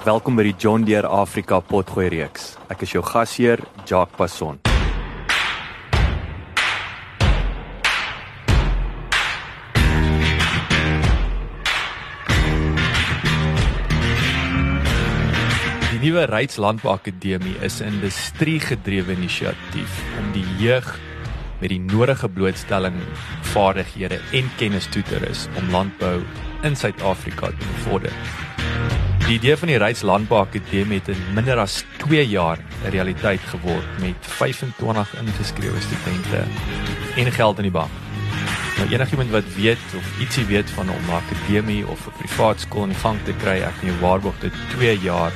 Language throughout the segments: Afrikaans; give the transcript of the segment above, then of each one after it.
Welkom by die John Deere Afrika Potgooi reeks. Ek is jou gasheer, Jacques Passon. Die nuwe Ryds Landbou Akademie is 'n industriegedrewe inisiatief om die jeug met die nodige blootstelling, vaardighede en kennis toe te rus om landbou in Suid-Afrika te bevorder. Die idee van die Ryds Landbou Akademie het in minder as 2 jaar 'n realiteit geword met 25 ingeskrewe studente en geld in die bank. Nou enigiemand wat weet of ietsie weet van 'n akademie of 'n privaat skool in gang te kry, ek kan jou waarborg dit 2 jaar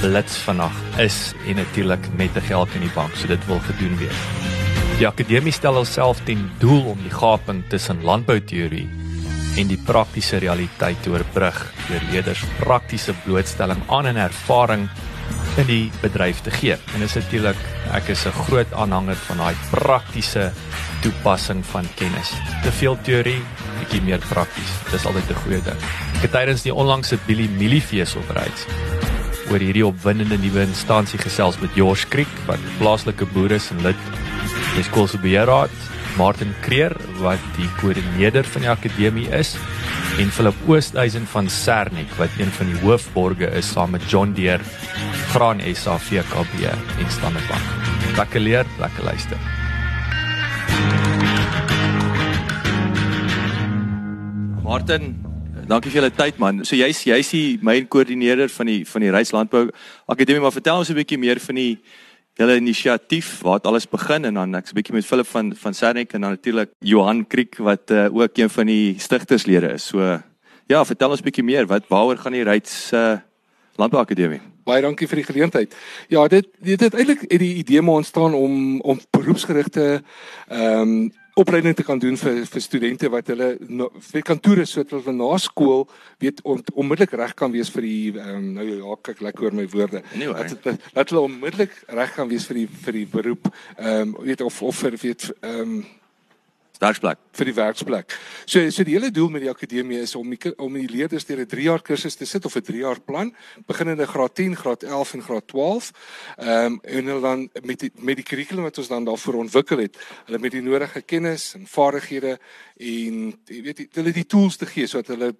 blits vanaand is en natuurlik met 'n geld in die bank, so dit wil gedoen wees. Die akademie stel homself ten doel om die gaping tussen landbouteorie en die praktiese realiteit te oorbrug deur leerders praktiese blootstelling aan en ervaring in die bedryf te gee. En dit is natuurlik ek is 'n groot aanhanger van daai praktiese toepassing van kennis. Te veel teorie, bietjie meer prakties. Dis altyd 'n goeie ding. Ek het tydens die onlangse Billy Miliefees opryds oor hierdie opwindende nuwe instansie gesels met Josh Creek wat plaaslike boere is en lid die skool se beheerraad Martin Kreer wat die koördineerder van die akademie is en Philip Oosthuizen van Sernik wat een van die hoofborge is saam met John Deere, Graan SA, VKB en Standard Bank. Lekker leer, lekker luister. Martin, dankie vir julle tyd man. So jy's jy's die myn koördineerder van die van die Reislandbou Akademie, maar vertel ons 'n bietjie meer van die julle inisiatief waar dit alles begin en dan ek's 'n bietjie met Philip van van Sernik en dan natuurlik Johan Kriek wat uh, ook een van die stigterslede is. So ja, vertel ons bietjie meer. Wat waaroor gaan die Reis uh, Landbou Akademie? Baie dankie vir die geleentheid. Ja, dit dit het eintlik uit die idee maar ontstaan om om beroepsgerigte ehm um, opleiding te kan doen vir vir studente wat hulle vir kantore sodat hulle na skool weet om onmiddellik reg kan wees vir die um, nou ja kyk lekker oor my woorde. Nee, dat dat hulle onmiddellik reg kan wees vir die vir die beroep ehm um, weet of of vir weet ehm um, werksplek vir die werksplek. So so die hele doel met die akademie is om die, om die leerders deur 'n 3 jaar kursus te sit of 'n 3 jaar plan, beginnende graad 10, graad 11 en graad 12. Ehm um, en hulle dan met die, met die kurrikulum wat ons dan daarvoor ontwikkel het, hulle met die nodige kennis en vaardighede en jy weet hulle die tools te gee sodat hulle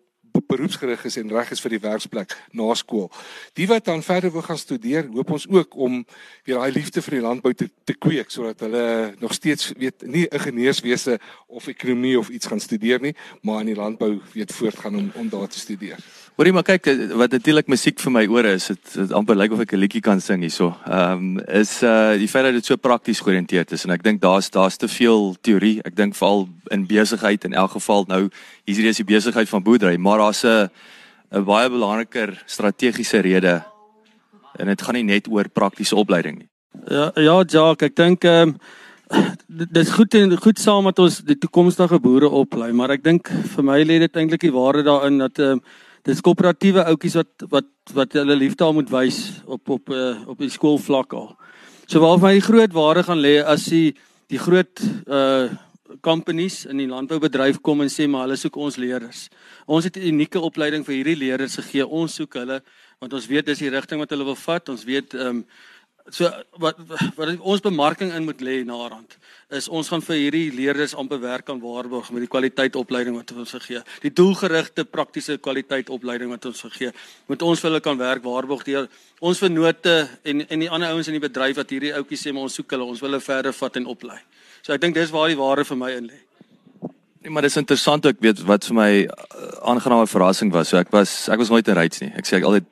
beroepsgerig is en reg is vir die werksplek na skool. Die wat dan verder wil gaan studeer, hoop ons ook om weer daai liefde vir die landbou te te kweek sodat hulle nog steeds weet nie ingenieurswese of ekonomie of iets gaan studeer nie, maar in die landbou weet voortgaan om om daar te studeer. Hoorie maar kyk wat natuurlik musiek vir my ore is, dit, amper lyk of ek 'n liedjie kan sing hierso. Ehm um, is uh die feit dat dit so prakties georiënteerd is en ek dink daar's daar's te veel teorie. Ek dink veral in besigheid in elk geval nou hier is die besigheid van boerdery, maar daar's 'n baie belangriker strategiese rede en dit gaan nie net oor praktiese opleiding nie. Ja ja, Jacques, ek dink ehm um, dit is goed en goed saam met ons die toekomstige boere oplei, maar ek dink vir my lê dit eintlik die waarde daarin dat ehm um, dis koöperatiewe ouetjies wat wat wat hulle liefde al moet wys op op uh, op die skoolvlak al. So waar my groot waarde gaan lê as die die groot uh companies in die landboubedryf kom en sê maar hulle soek ons leerders. Ons het 'n unieke opleiding vir hierdie leerders gegee. Ons soek hulle want ons weet dis die rigting wat hulle wil vat. Ons weet ehm um, so wat wat ons bemarking in moet lê na rand is ons gaan vir hierdie leerders amper werk aan waarborg met die kwaliteit opleiding wat ons gee. Die doelgerigte praktiese kwaliteit opleiding wat ons gee. Moet ons vir hulle kan werk waarborg deur ons vennote en en die ander ouens in die bedryf wat hierdie ouetjies sê maar ons soek hulle, ons wil hulle verder vat en oplei. So ek dink dis waar die waarde vir my in lê. Nee, maar dis interessant ek weet wat vir my uh, aangename verrassing was. So ek was ek was nooit in Ryds nie. Ek sê ek altyd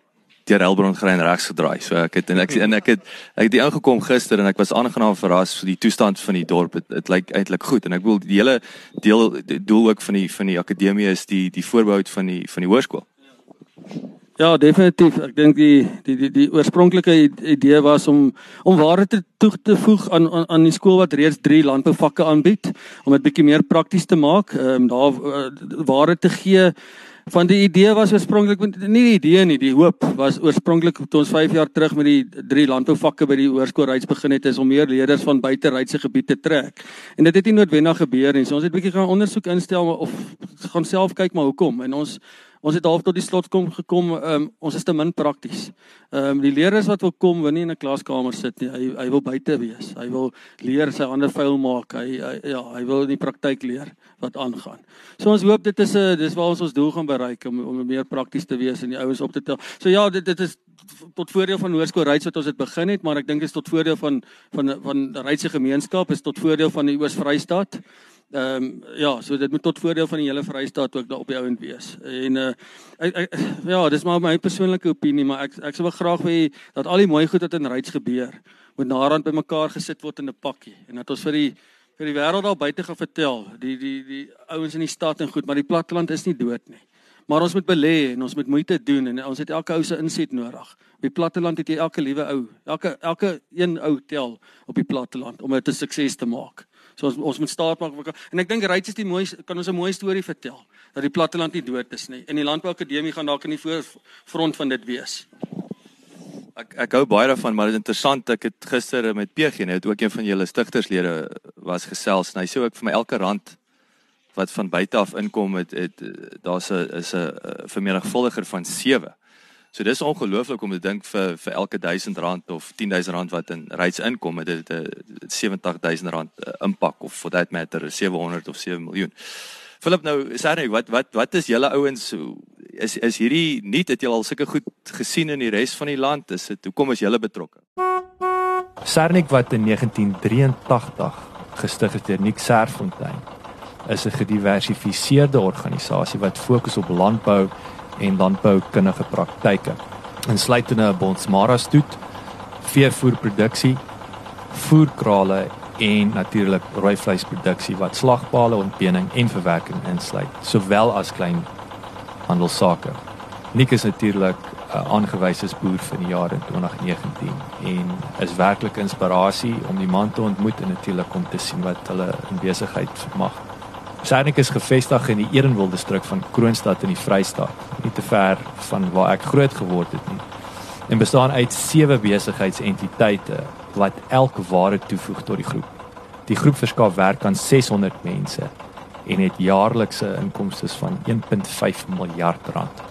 deur Helbron gery en regs gedraai. So ek het en ek en ek het ek het die ingekom gister en ek was aangenaam verras vir die toestand van die dorp. Dit lyk eintlik goed en ek wil die hele deel die doel ook van die van die akademie is die die voorbou van die van die hoërskool. Ja, definitief. Ek dink die die die die oorspronklike idee was om om waarde te toe te voeg aan aan aan die skool wat reeds 3 landbouvakke aanbied om dit bietjie meer prakties te maak, ehm um, daar uh, waarde te gee van die idee was oorspronklik nie die idee nie, die hoop was oorspronklik toe ons 5 jaar terug met die drie landbouvakke by die hoërskool Ryds begin het is om meer leerders van buite Rydse gebiede te trek. En dit het nie noodwendig gebeur nie. So ons het 'n bietjie gaan ondersoek instel of gaan self kyk maar hoekom en ons Ons het half tot die slot kom gekom, um, ons is te min prakties. Ehm um, die leerders wat wil kom, wil nie in 'n klaskamer sit nie. Hy hy wil buite wees. Hy wil leer sy hande vuil maak. Hy, hy ja, hy wil in die praktyk leer wat aangaan. So ons hoop dit is 'n dis waar ons ons doel gaan bereik om om meer prakties te wees en die ouens op te tel. So ja, dit dit is tot voordeel van Hoërskool Ryds wat ons dit begin het, maar ek dink dit is tot voordeel van van van die Rydse gemeenskap, is tot voordeel van die Oos-Vrystaat. Ehm um, ja, so dit moet tot voordeel van die hele Vrystaat ook daar op die ouend wees. En uh ek, ek ja, dis maar my persoonlike opinie, maar ek ek sou graag wil dat al die mooi goed wat in Ryds gebeur, moet naderhand bymekaar gesit word in 'n pakkie en dat ons vir die vir die wêreld daar buite gaan vertel, die die die ouens in die stad en goed, maar die platteland is nie dood nie. Maar ons moet belê en ons moet moeite doen en ons het elke ou se inset nodig. Op die platteland het jy elke liewe ou, elke elke een ou tel op die platteland om dit 'n sukses te maak. So ons ons moet staat maak en ek dink Ryds is die mooi kan ons 'n mooi storie vertel dat die platteland nie dood is nie. In die landbou akademie gaan dalk in die voorfront van dit wees. Ek ek hou baie daarvan, maar dit is interessant ek het gister met PG net ook een van julle stigterslede was gesels en hy sê ook vir my elke rand wat van buite af inkom het, het daar's 'n is 'n vermenigvuldiger van 7. So dis ongelooflik om te dink vir vir elke 1000 rand of 10000 rand wat in reis inkom, dit het 'n 70000 rand uh, impak of for that matter 700 of 7 miljoen. Philip nou, net wat wat wat is julle ouens is is hierdie nie het julle al sulke goed gesien in die res van die land? Is dit hoekom is julle betrokke? Sarnik wat in 1983 gestig is deur Nick Serfontein is 'n gediversifiseerde organisasie wat fokus op landbou en landboukundige praktyke. Insluitende 'n bonsmara stoet, veevoerproduksie, voerkrale en natuurlik rooi vleisproduksie wat slagpale, ontpening en verwerking insluit, sowel as klein handelsake. Nik is natuurlik 'n uh, aangewyse boer vir die jaar in 2019 en is werklik inspirasie om die man te ontmoet en natuurlik om te sien wat hulle in besigheid mag Sarnik is gevestig in die Erenwil distrik van Kroonstad in die Vrystaat, nie te ver van waar ek groot geword het nie. En bestaan uit sewe besigheidsentiteite wat elke ware toevoeg tot die groep. Die groep verskaf werk aan 600 mense en het jaarlikse inkomste van 1.5 miljard rand.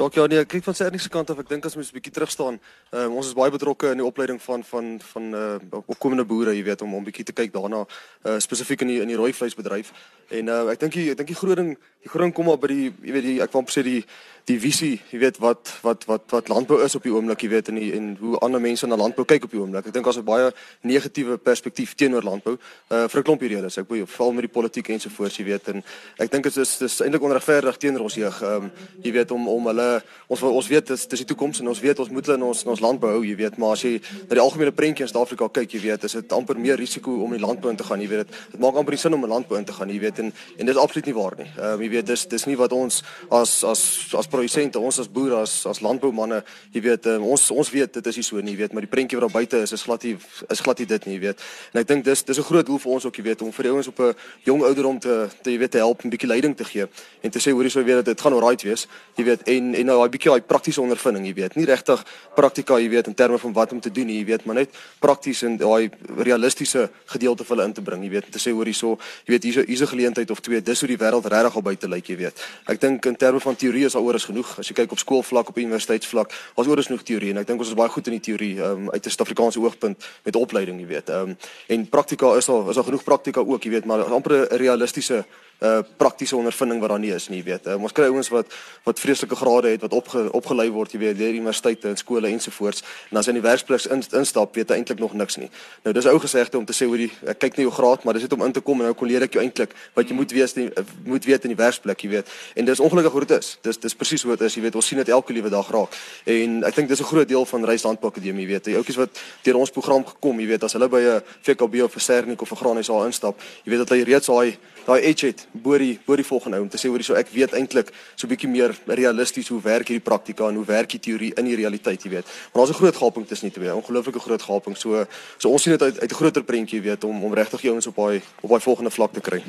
Jock, ja, nee, kyk van sy enigste kant af, ek dink as mens 'n bietjie terug staan, um, ons is baie betrokke in die opleiding van van van uh opkomende boere, jy weet, om om bietjie te kyk daarna uh spesifiek in die in die rooi vleisbedryf. En uh ek dink ek dink die groot ding, die groot ding kom maar by die jy weet die ek wou sê die die visie, jy weet wat wat wat wat landbou is op die oomblik, jy weet en die, en hoe ander mense na landbou kyk op die oomblik. Ek dink daar's 'n baie negatiewe perspektief teenoor landbou uh vir 'n klompie redes. Ek bedoel veral met die politiek ensovoorts, jy weet, en ek dink dit is dis eintlik onregverdig teenoor ons jeug. Ehm um, jy weet om om hulle ons ons weet dis dis die toekoms en ons weet ons moet hulle in ons in ons land behou, jy weet, maar as jy na die algemene prentjie in Suid-Afrika kyk, jy weet, is dit amper meer risiko om in die landbou in te gaan, jy weet dit. Maak amper nie sin om in landbou in te gaan, jy weet, en en dit is absoluut nie waar nie. Ehm um, jy weet, dis dis nie wat ons as as as produsente, ons as boere, as as landboumanne, jy weet, um, ons ons weet dit is nie so nie, jy weet, maar die prentjie wat daar buite is is glad nie is glad nie dit nie, jy weet. En ek dink dis dis 'n groot doel vir ons ook, jy weet, om vir ouens op 'n jong ouderdom te te jy weet te help 'n bietjie leiding te gee en te sê hoorie sou weet dat dit gaan alright wees, jy weet, en en nou daai bietjie daai praktiese ondervinding, jy weet. Nie regtig praktika, jy weet, in terme van wat om te doen, jy weet, maar net prakties en daai realistiese gedeelte vir hulle in te bring, jy weet, te sê hoor hierso, jy weet, hier's hier's 'n geleentheid of twee, dis hoe die wêreld regtig al buite lyk, jy weet. Ek dink in terme van teorie is daaroor is genoeg. As jy kyk op skoolvlak, op universiteitsvlak, was oor is genoeg teorie en ek dink ons is baie goed in die teorie um, uit 'n Suid-Afrikaanse oogpunt met opleiding, jy weet. Ehm um, en praktika is al is al genoeg praktika ook, jy weet, maar amper 'n realistiese uh praktiese ondervinding wat daar nie is nie, jy weet. Uh, ons kry ouens wat wat vreeslike grade het wat opge, opgelei word, jy weet, deur universiteite en skole ensovoorts. En as hy in die werksplek in, instap, weet hy eintlik nog niks nie. Nou dis ou gesegde om te sê die ek kyk nie jou graad, maar dis net om in te kom en nou kon leer ek jou eintlik wat jy moet weet moet weet in die werksplek, jy weet. En dis ongelukkig hoe dit is. Dis dis presies hoe dit is, jy weet. Ons sien dit elke liewe dag raak. En ek dink dis 'n groot deel van Reislandbou Akademie, jy weet. Die ouetjies wat deur ons program gekom, jy weet, as hulle by 'n VKB of 'n Sernik of 'n Graan SA instap, jy weet dat hulle reeds daai daai edge het bo die bo die volgende ou om te sê hoorie so ek weet eintlik so 'n bietjie meer realisties hoe werk hierdie praktika en hoe werk die teorie in die realiteit jy weet. Maar daar's 'n groot gaping tussen die twee ongelooflike groot gaping. So so ons sien dit uit uit 'n groter prentjie weet om om regtig jou ouens op daai op daai volgende vlak te kry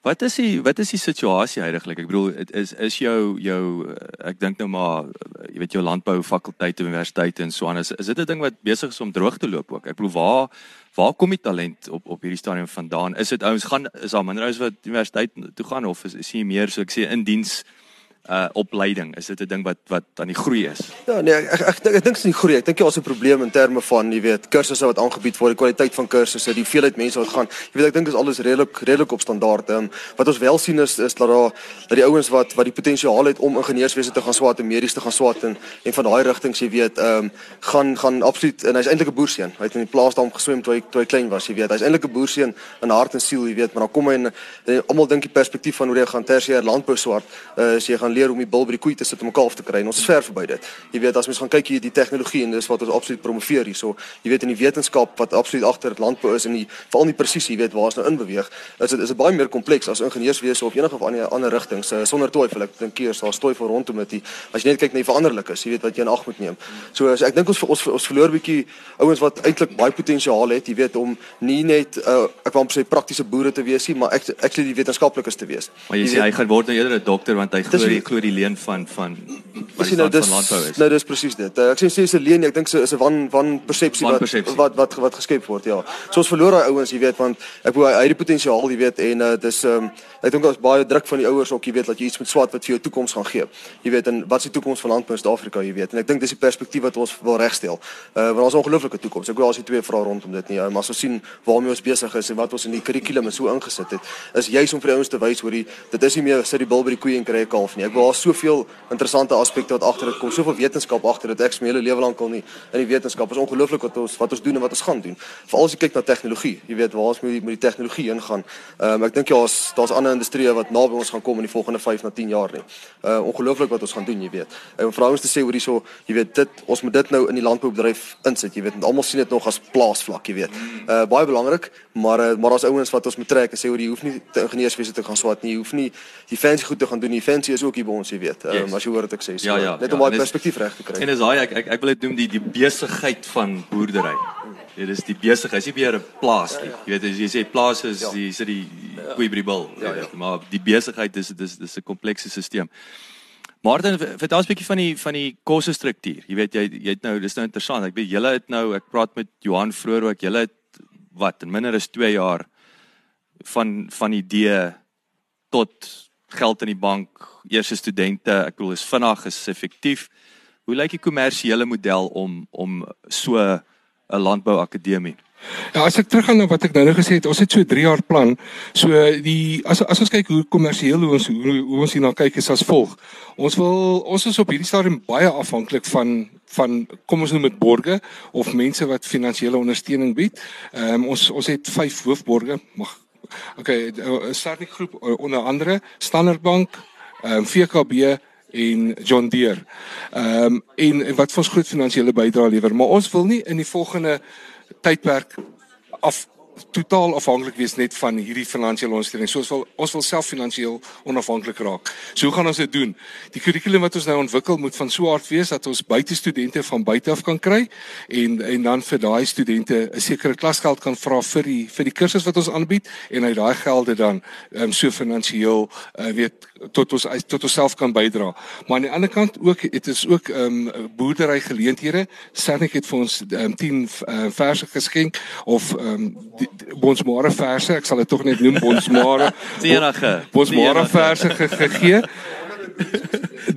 Wat is die wat is die situasie heidaglik? Ek bedoel is is jou jou ek dink nou maar jy weet jou landbou fakulteit universiteit en so aan is is dit 'n ding wat besig is om droog te loop ook. Ek bedoel waar waar kom die talent op op hierdie stadium vandaan? Is dit ouens gaan is daar minder ouens wat universiteit toe gaan of is is jy meer so ek sê in diens uh opleiding is dit 'n ding wat wat aan die groei is. Ja nee ek ek ek, ek, ek dink dit is nie groei. Ek dink jy het 'n probleem in terme van jy weet kursusse wat aangebied word, die kwaliteit van kursusse, die veelheid mense wat gaan. Jy weet ek dink dit is alles redelik redelik op standaard. Um, wat ons wel sien is is dat daar dat die ouens wat wat die potensiaal het om ingenieurswese te gaan swaat en medies te gaan swaat en en van daai rigtings jy weet ehm um, gaan gaan absoluut en hy's eintlik 'n boerseun. Hy het in die plaas daar geswem toe hy toe hy klein was, jy weet. Hy's eintlik 'n boerseun in hart en siel, jy weet, maar dan kom hy en, almal dink die perspektief van hoe jy gaan tersiêr landbou swart, uh, as jy gaan leer om die bil by die koei te sit om 'n kalf te kry. En ons is ver verby dit. Jy weet as mens gaan kyk hier die tegnologie en dis wat ons absoluut promoveer hierso. Jy weet in die wetenskap wat absoluut agter landbou is en die veral die presisie, jy weet waar ons nou in beweeg, is dit is dit baie meer kompleks as ingenieurswese of enige of ander ander rigtings. Uh, sonder twyfel, ek dink hier is daar twyfel rondom dit. As jy net kyk na die veranderlikes, jy weet wat jy in ag moet neem. So as ek dink ons ons ons verloor bietjie ouens wat eintlik baie potensiaal het, jy weet om nie net uh, ek wou amper sê praktiese boere te wees nie, maar ek ek sê die wetenskaplikes te wees. Maar jy, jy sê hy gaan word nou eerder 'n dokter want hy glo die glo die leen van van wat die nou, van landbou is. Nou dis presies dit. Uh, ek sê sê is 'n leen, ek dink se is 'n wan wan persepsie wat, wat wat wat geskep word, ja. So ons verloor daai ouens, jy weet, want ek wou hy het die potensiaal, jy weet, en uh, dis um, ek dink daar's baie druk van die ouers ook, jy weet, dat jy iets moet swat wat vir jou toekoms gaan gee. Jy weet, en wat is die toekoms van landbou in Suid-Afrika, jy weet. En ek dink dis die perspektief wat ons wil regstel. Uh want ons ongelooflike toekoms. Ek wou as jy twee vrae rondom dit nie, uh, maar as ons sien waarmee ons besig is en wat ons in die kurrikulum so ingesit het, is juis om vir ouens te wys hoe die dit is nie meer sit die bil by die koeie en kry 'n kalf nie. Ek wou daar soveel interessante aspekte wat agter dit kom, soveel wetenskap agter dit. Ek smeele lewe lank al nie in die wetenskap. Is ongelooflik wat ons wat ons doen en wat ons gaan doen. Veral as jy kyk na tegnologie, jy weet waar ons met die met die tegnologie ingaan. Um, ek dink ja, daar's daar's industrieë wat naby ons gaan kom in die volgende 5 na 10 jaar nie. Uh ongelooflik wat ons gaan doen, jy weet. En om vrouens te sê hoe hierso, jy weet dit ons moet dit nou in die landboubedryf insit, jy weet. Almal sien dit nog as plaasvlak, jy weet. Uh baie belangrik, maar uh, maar daar's ouens wat ons moet trek en sê hoe jy hoef nie te ingenieurswese te gaan swat nie. Jy hoef nie die fancy goed te gaan doen nie. Fancy is ook hier by ons, jy weet. Ehm um, yes. as jy hoor wat ek sê, so, ja, ja, net om ja, daai perspektief reg te kry. En is daai ek, ek ek wil dit noem die die besigheid van boerdery. Dit is die besigheid, is nie meer 'n plaas nie. Jy weet as jy sê plaas is ja. die sit die koei by die bil. Ja, ja. Maar die besigheid is dis dis 'n komplekse stelsel. Martin, vertel ons 'n bietjie van die van die kosstruktuur. Jy weet jy jy het nou dis nou interessant. Ek weet julle het nou ek praat met Johan vroeër ook. Julle het wat in minder as 2 jaar van van idee tot geld in die bank, eerste studente, ek bedoel is vinnig, is effektief. Hoe lyk die kommersiële model om om so 'n landbouakademie? Ja, as ek teruggaan na wat ek nou nou gesê het, ons het so 3 jaar plan. So die as as ons kyk hoe kommersieel ons hoe, hoe ons hierna kyk is as volg. Ons wil ons is op hierdie stadium baie afhanklik van van kom ons noem dit borge of mense wat finansiële ondersteuning bied. Ehm um, ons ons het 5 hoofborge. Mag Okay, 'n sterk groep onder andere Standard Bank, ehm um, VKB en John Deere. Ehm um, en, en wat vir ons groot finansiële bydrae lewer, maar ons wil nie in die volgende tydperk af totaal afhanklik wees net van hierdie finansiële ondersteuning. So ons wil ons wil self finansiëel onafhanklik raak. So hoe gaan ons dit doen? Die kurrikulum wat ons nou ontwikkel moet van so aard wees dat ons buite studente van buite af kan kry en en dan vir daai studente 'n sekere klasgeld kan vra vir die vir die kursus wat ons aanbied en uit daai gelde dan um, so finansiëel uh, weet tot ons tot ons self kan bydra. Maar aan die ander kant ook dit is ook ehm um, boerdery geleenthede. Sernik het vir ons um, 10 uh, verse geskenk of ehm um, Bonsmare verse, ek sal dit tog net noem Bonsmare. Enige. Bonsmare verse ge gegee.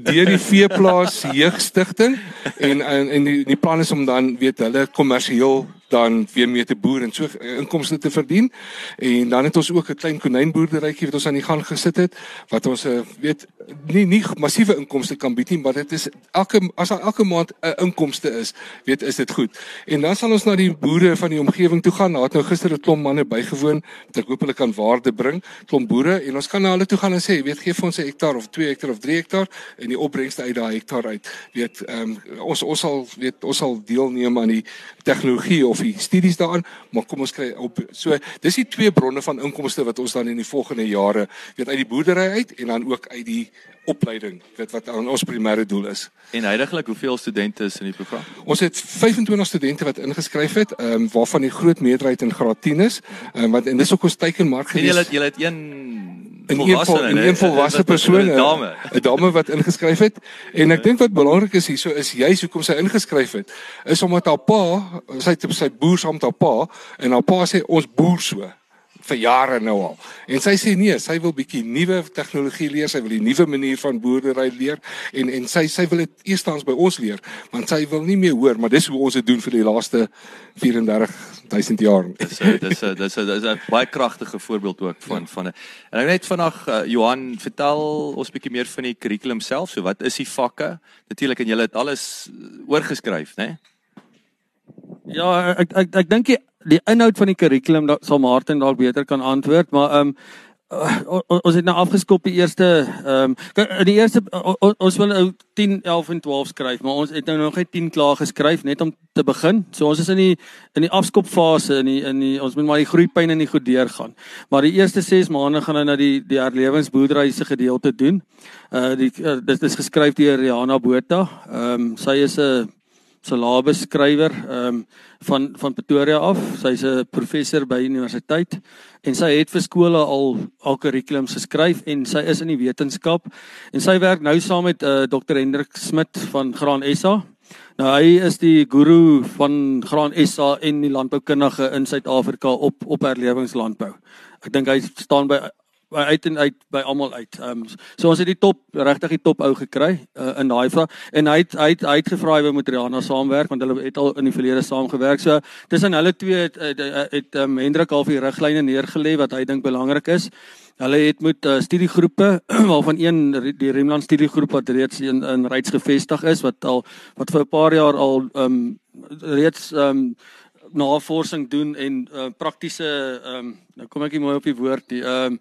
deur die veeplaas jeugstigting en en, en die, die plan is om dan weet hulle kommersieel dan weer mee te boer en so eh, inkomste te verdien. En dan het ons ook 'n klein konynboerderytjie wat ons aan die gang gesit het wat ons eh, weet nie nie massiewe inkomste kan bied nie, maar dit is elke as daar elke maand 'n inkomste is, weet is dit goed. En dan sal ons na die boere van die omgewing toe gaan. Daar het nou gister 'n klomp manne bygewoon wat ek hoop hulle kan waarde bring, klomp boere en ons kan na hulle toe gaan en sê, weet gee vir ons 'n hektaar of 2 hektaar of 3 hektaar en die opbrengste uit daai hektaar uit. Weet ehm um, ons ons sal weet ons sal deelneem aan die tegnologie of die studies daaraan, maar kom ons kry op so dis die twee bronne van inkomste wat ons dan in die volgende jare weet uit die boerdery uit en dan ook uit die opleiding weet wat aan ons primêre doel is. En heidaglik hoeveel studente is in die program? Ons het 25 studente wat ingeskryf het, ehm um, waarvan die groot meerderheid in graad 10 is, ehm um, wat en dis ook ons teikenmark gewees. En jy het jy het een in een vol, in een volwasse persoon 'n dame. 'n dame wat ingeskryf het. En ek dink wat belangrik is hierso is juis hoekom sy ingeskryf het is omdat haar pa sy het sy boer saam met haar pa en haar pa sê ons boer so vir jare nou al. En sy sê nee, sy wil bietjie nuwe tegnologie leer, sy wil 'n nuwe manier van boerdery leer en en sy sy wil dit eerstens by ons leer, want sy wil nie meer hoor, maar dis hoe ons dit doen vir die laaste 34000 jaar. Dis dis dis dis 'n baie kragtige voorbeeld ook van ja. van 'n En ek net vanaand uh, Johan, vertel ons bietjie meer van die kurrikulum self. So wat is die vakke? Natuurlik en jy het alles oorgeskryf, né? Nee? Ja, ek ek ek dink die die inhoud van die kurrikulum sal Martin dalk beter kan antwoord, maar ehm um, uh, ons het nou afgeskop die eerste ehm um, in die eerste uh, ons wil nou 10, 11 en 12 skryf, maar ons het nou nog net 10 klaar geskryf net om te begin. So ons is in die in die afskopfase in die in die ons moet maar die groeipyn in die goed deurgaan. Maar die eerste 6 maande gaan nou na die die herlewingsboerdery se gedeelte doen. Uh die uh, dit is geskryf deur Rihanna Botha. Ehm um, sy is 'n syllabus skrywer ehm um, van van Pretoria af. Sy's 'n professor by universiteit en sy het vir skole al al kurrikulums geskryf en sy is in die wetenskap en sy werk nou saam met uh, eh, Dr Hendrik Smit van Graan SA. Nou hy is die guru van Graan SA en die landboukundige in Suid-Afrika op op herlewingslandbou. Ek dink hy staan by uit en uit by almal uit. Ehm um, so ons het die top regtig die top ou gekry uh, in daai vraag en hy het hy het, het gevra wou met Rihanna saamwerk want hulle het al in die verlede saamgewerk. So tussen hulle twee het het, het um, Hendrik al die riglyne neergelê wat hy dink belangrik is. Hulle het met uh, studiegroepe waarvan een die Remland studiegroep wat reeds in in Ryds gevestig is wat al wat vir 'n paar jaar al ehm um, reeds ehm um, navorsing doen en uh, praktiese ehm um, nou kom ek nie mooi op die woord die ehm um,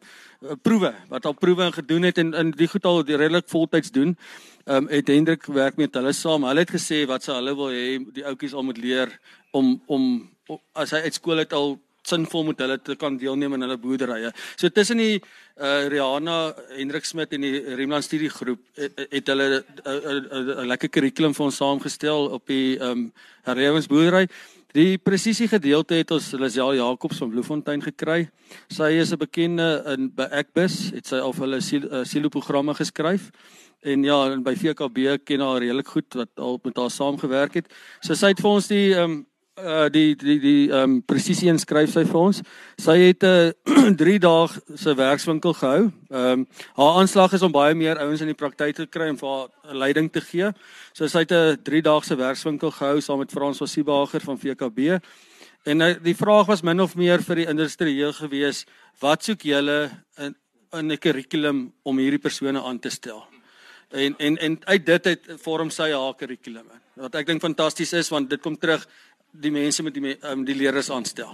proewe wat al proewe gedoen het en in die goed al redelik voltyds doen. Ehm um, het Hendrik werk met hulle saam. Hulle het gesê wat sou hulle wil hê die ouetjies al moet leer om om as hy uit skool het al sinvol moet hulle te kan deelneem aan hulle boerderye. So tussen die uh Rihanna Hendrik Smit en die Remland studiegroep het, het hulle 'n lekker kurrikulum vir ons saamgestel op die ehm um, herlewingsboerdery. Die presisie gedeelte het ons Lisel Jacobs van Bloemfontein gekry. Sy is 'n bekende in by Ekbus, het sy al vir hulle eh, silo programme geskryf. En ja, en by VKB ken haar redelik goed wat al met haar saamgewerk het. So sy het vir ons die ehm um, uh die die die ehm um, presisie inskryf sy vir ons. Sy het 'n uh, 3 dae se werkswinkel gehou. Ehm um, haar aanslag is om baie meer ouens in die praktyk te kry en vir haar 'n leiding te gee. So sy het 'n 3 dae se werkswinkel gehou saam met Frans van Siebager van VKB. En uh, die vraag was min of meer vir die industrieel gewees, wat soek julle in in 'n kurrikulum om hierdie persone aan te stel? En en en uit dit het vorm sy haar kurrikulum. Wat ek dink fantasties is want dit kom terug die mense met die um, die leerders aanstel.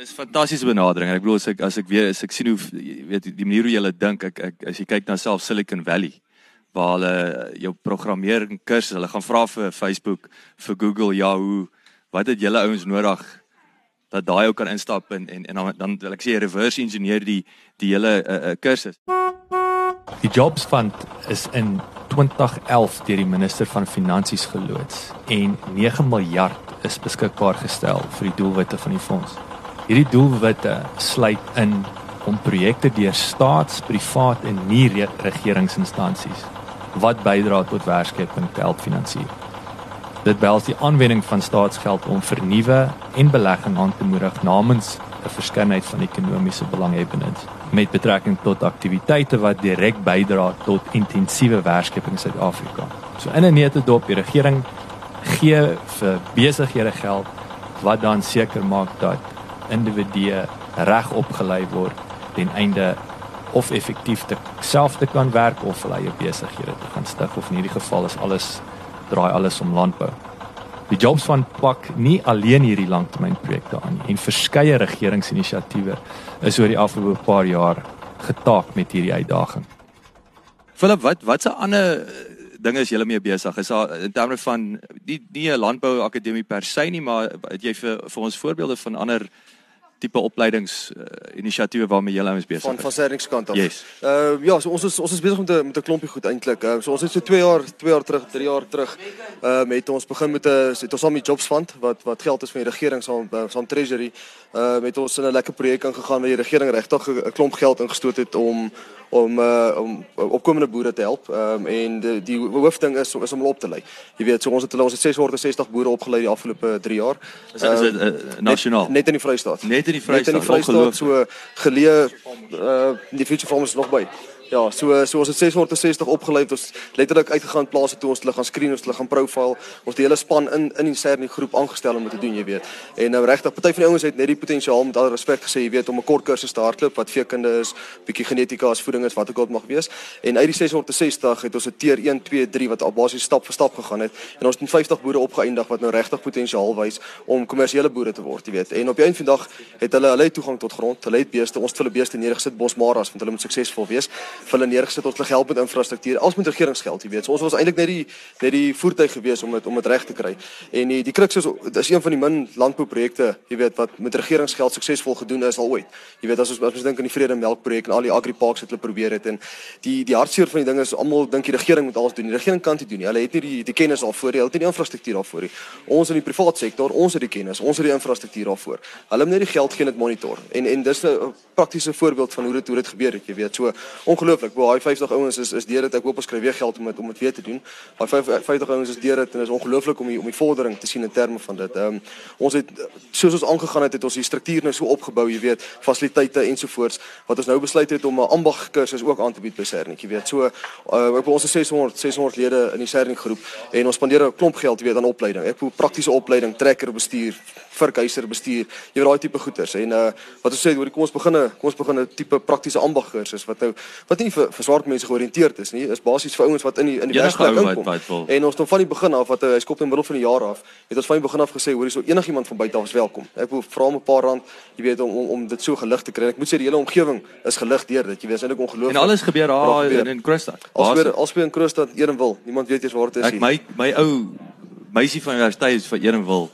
Is fantastiese benadering. Ek bedoel as ek as ek weer as ek sien hoe weet die manier hoe jy dink ek, ek as jy kyk na self Silicon Valley waar hulle jou programmering kursus, hulle gaan vra vir Facebook, vir Google, Yahoo, wat het julle ouens nodig dat daai ou kan instap en en, en dan dan wil ek sê reverse engineer die die hele uh, uh, kursus. Die Jobs Fund is in 2011 deur die minister van Finansies geloods en 9 miljard is beskikbaar gestel vir die doelwitte van die fonds. Hierdie doelwitte sluit in om projekte deur staats, privaat en nie regeringsinstansies wat bydra tot werkskeping te help finansier. Dit behels die aanwending van staatsgeld om vernuwe en belegging aan te moedig namens 'n verskeidenheid van ekonomiese belanghebbendes. met betrekking tot aktiwiteite wat direk bydra tot intensiewe werkskeping in Suid-Afrika. So in 'n netedop die regering gee vir besighede geld wat dan seker maak dat individue reg opgelei word ten einde of effektief te self te kan werk of hulle eie besighede te gaan stig of in hierdie geval is alles draai alles om landbou. Die jobs van pak nie alleen hierdie langtermynprojekte aan en verskeie regeringsinisiatiewe is oor die afgelope paar jaar getaak met hierdie uitdaging. Philip, wat watse ander dinge is julle mee besig? Is daar in terme van nie nie 'n landbou akademie per se nie, maar het jy vir vir ons voorbeelde van ander tipe opleidings uh, inisiatiewe waarmee julle ons besig is? Van van Serrings kant af. Yes. Uh ja, so ons is ons is besig met 'n met 'n klompie goed eintlik. Uh, so ons het so 2 jaar 2 jaar terug, 3 jaar terug uh met ons begin met 'n het ons saam met Jobs Fund wat wat geld is van die regering saam uh, saam Treasury. Uh met ons in 'n lekker projek ingegaan waar die regering regtig 'n klomp geld ingestoot het om om uh, om opkomende boere te help. Ehm um, en die, die hoofding is is om hulle op te lei. Jy weet, so ons het hulle ons het 660 boere opgelei die afgelope 3 jaar. Is dit is dit uh, nasionaal? Net, net in die Vrystaat. Net in die Vrystaat. Net in die Vrystaat so geleë uh die future farmers nog by. Ja, so so ons het 660 opgelei ons letterlik uitgegaan plase toe ons hulle gaan screen ons hulle gaan profile ons die hele span in in die CERN groep aangestel om dit te doen jy weet. En nou regtig party van die ouens het net die potensiaal met al respek gesê jy weet om 'n kort kursus te hardloop wat veekunde is bietjie genetika as voeding is wat ook al mag wees. En uit die 660 het ons 'n tier 1 2 3 wat basies stap vir stap gegaan het. En ons het 50 boere opgeëindig wat nou regtig potensiaal wys om kommersiële boere te word jy weet. En op 'n vandag het hulle hulle toegang tot grond hulle het beeste ons het hulle beeste neergesit bosmaras want hulle moet suksesvol wees vir hulle neergesit ons hulle help met infrastruktuur als met regeringsgeld jy weet. So ons was eintlik net die net die voertuig gewees om dit om dit reg te kry. En die die crux is dis een van die min landbouprojekte jy weet wat met regeringsgeld suksesvol gedoen is al ooit. Jy weet as ons as ons dink aan die vrede melkprojek en al die agriparks wat hulle probeer het en die die hartseer van die ding is almal dink die regering moet alles doen die regering kan dit doen nie. Hulle het nie die die kennis daarvoor nie hulle het nie die infrastruktuur daarvoor nie. Ons in die privaat sektor ons het die kennis ons het die infrastruktuur daarvoor. Hulle moet net die geld gee en dit monitor. En en dis 'n praktiese voorbeeld van hoe dit hoe dit gebeur het jy weet. So ongelooflik. Bo daai 50 ouens is is deur dit ek hoop ons kry weer geld om dit om dit weer te doen. Daai 50 ouens is deur dit en is ongelooflik om die, om die vordering te sien in terme van dit. Ehm um, ons het soos ons aangegaan het het ons die struktuur nou so opgebou jy weet fasiliteite ensovoorts wat ons nou besluit het om 'n ambag kursus ook aan te bied by Sernik jy weet. So uh, ek ons is 600 600 lede in die Sernik groep en ons spandeer 'n klomp geld jy weet aan opleiding. Ek hoe praktiese opleiding trekker bestuur verkuiser bestuur. Jy weet daai tipe goeters en uh, wat ons sê hoor kom ons begin kom ons begin 'n tipe praktiese ambag kursus wat nou wat nie vir, vir swart mense georiënteerd is nie. Is basies vir ouens wat in die in die werksplek inkom. en ons het van die begin af wat hy skop in die middel van die jaar af het ons van die begin af gesê hoor hierso enigiemand van buite af is welkom. Ek wil vra 'n paar rand jy weet om om, om dit so gelig te kry. Ek moet sê die hele omgewing is gelig deur dit jy weet eintlik ongelooflik. En alles gebeur daar in, in Kroonstad alsbeer alsbeer in Kroonstad Edenwil niemand weet eers waar dit is nie. ek my my ou meisie van universiteit is van Edenwil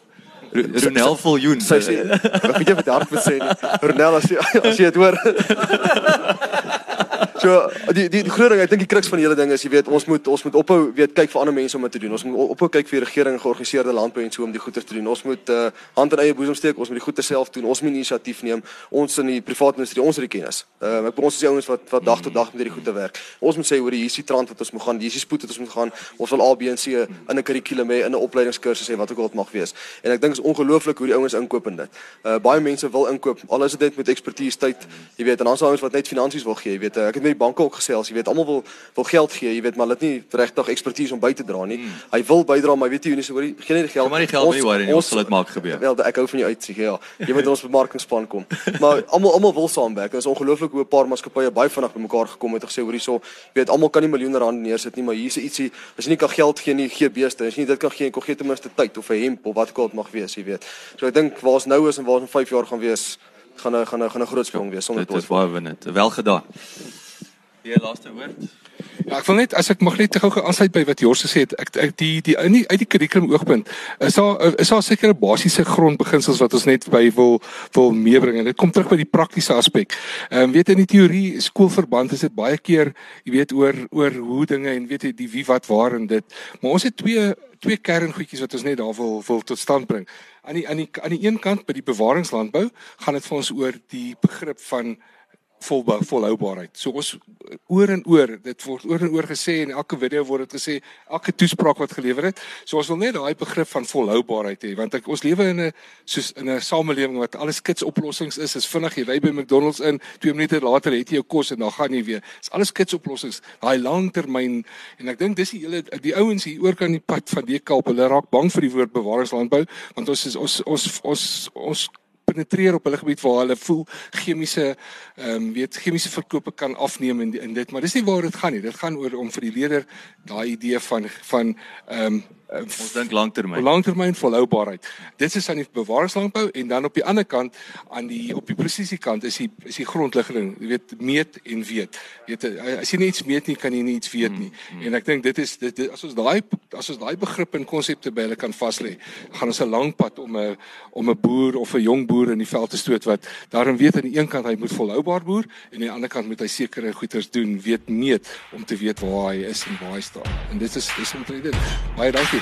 Ronel Viljoen. Sy sê, ek weet jy wat hard moet sê nie. Ronel as jy as jy dit hoor. So die die, die groot ding, ek dink die kruks van die hele ding is jy weet ons moet ons moet ophou weet kyk vir ander mense om dit te doen. Ons moet ophou kyk vir die regering georganiseerde landbou en so om die goeie te doen. Ons moet uh, hand in eie boesem steek. Ons moet die goeie self doen. Ons moet inisiatief neem. Ons in die private industrie, ons het die kennis. Ehm uh, ek ons is die ouens wat wat dag tot dag met hierdie goeie werk. Ons moet sê hoor hier is die trant wat ons moet gaan. Hier is die spoed wat ons moet gaan. Ons wil A B en C in 'n kurrikulum hê, in 'n opleidingskursus hê wat ook al dit mag wees. En ek dink is ongelooflik hoe die ouens inkoop in dit. Uh baie mense wil inkoop. Al is dit net met ekspertise tyd, jy weet, en dan is ouens wat net finansies wil gee, jy weet. Uh, ek het met die banke ook gesels, jy weet, almal wil wil geld gee, jy weet, maar hulle het nie regtig ekspertise om by te dra nie. Mm. Hy wil bydra, maar weet jy, nie so oor die geen nie die geld. Maar nie geld nie, waar nie, ons sal dit maak gebeur. Wel, ek hou van jou uitsig, ja. Jy moet ons bemarkingsplan kom. Maar almal almal wil saamwerk. Dit is ongelooflik hoe 'n paar maatskappye baie vinnig bymekaar gekom het en gesê hoor hierso, jy weet, almal kan nie miljoene rand neersit nie, maar hier's ietsie, as jy nie kan geld gee nie, gee beeste. As jy nie dit kan gee, kom gee ten minste tyd of 'n hemp of wat ook al dit mag wees, jy weet. So ek dink waar ons nou is en waar ons in 5 jaar gaan wees, gaan 'n gaan 'n gaan 'n groot sprong wees sonder twyfel. Dit is baie winnend. Wel gedaan. Die laaste woord. Ja, ek wil net as ek mag net gou aansluit by wat Jors gesê het, ek, ek die die in die uit die kurrikulum oogpunt is daar is daar sekere basiese grondbeginsels wat ons net by wil wil meebring en dit kom terug by die praktiese aspek. Ehm um, weet in die teorie skoolverband is dit baie keer, jy weet oor oor hoe dinge en weet jy die wie wat waar en dit. Maar ons het twee twee kerngoedjies wat ons net daar wil wil tot stand bring. Aan die aan die aan die een kant by die bewaringslandbou gaan dit vir ons oor die begrip van volbou volhoubaarheid. So ons oor en oor, dit word oor en oor gesê en elke video word dit gesê, elke toespraak wat gelewer het. So ons wil net daai begrip van volhoubaarheid hê want ek, ons lewe in 'n soos in 'n samelewing wat alles kits oplossings is. Is vinnig jy by McDonald's in, 2 minute later het jy jou kos en dan gaan jy weer. Dis alles kits oplossings. Daai langtermyn en ek dink dis die hele die ouens hier oor kan die pad van die kalp. Hulle raak bang vir die woord bewaringslandbou want ons is ons ons ons ons penetreer op hulle gebied waar hulle voel chemiese ehm um, weet chemiese verkope kan afneem in, in dit maar dis nie waar dit gaan nie. Dit gaan oor om vir die leier daai idee van van ehm um, ons dink langtermyn. Langtermyn volhoubaarheid. Dit is aan die bewaringslandbou en dan op die ander kant aan die op die presisie kant is die is die grondligging jy weet meet en weet. Weet as jy iets meet nie kan jy iets weet nie. Mm, mm. en ek dink dit is dit, dit as ons daai as ons daai begrip en konsepte by hulle kan vas lê gaan ons 'n lang pad om 'n om 'n boer of 'n jong boer in die veld te stoot wat daarom weet aan die een kant hy moet volhoubaar boer en aan die ander kant moet hy sekere goeders doen weet meet om te weet waar hy is en waar hy staan. En dit is dis omtrent dit. Baie dankie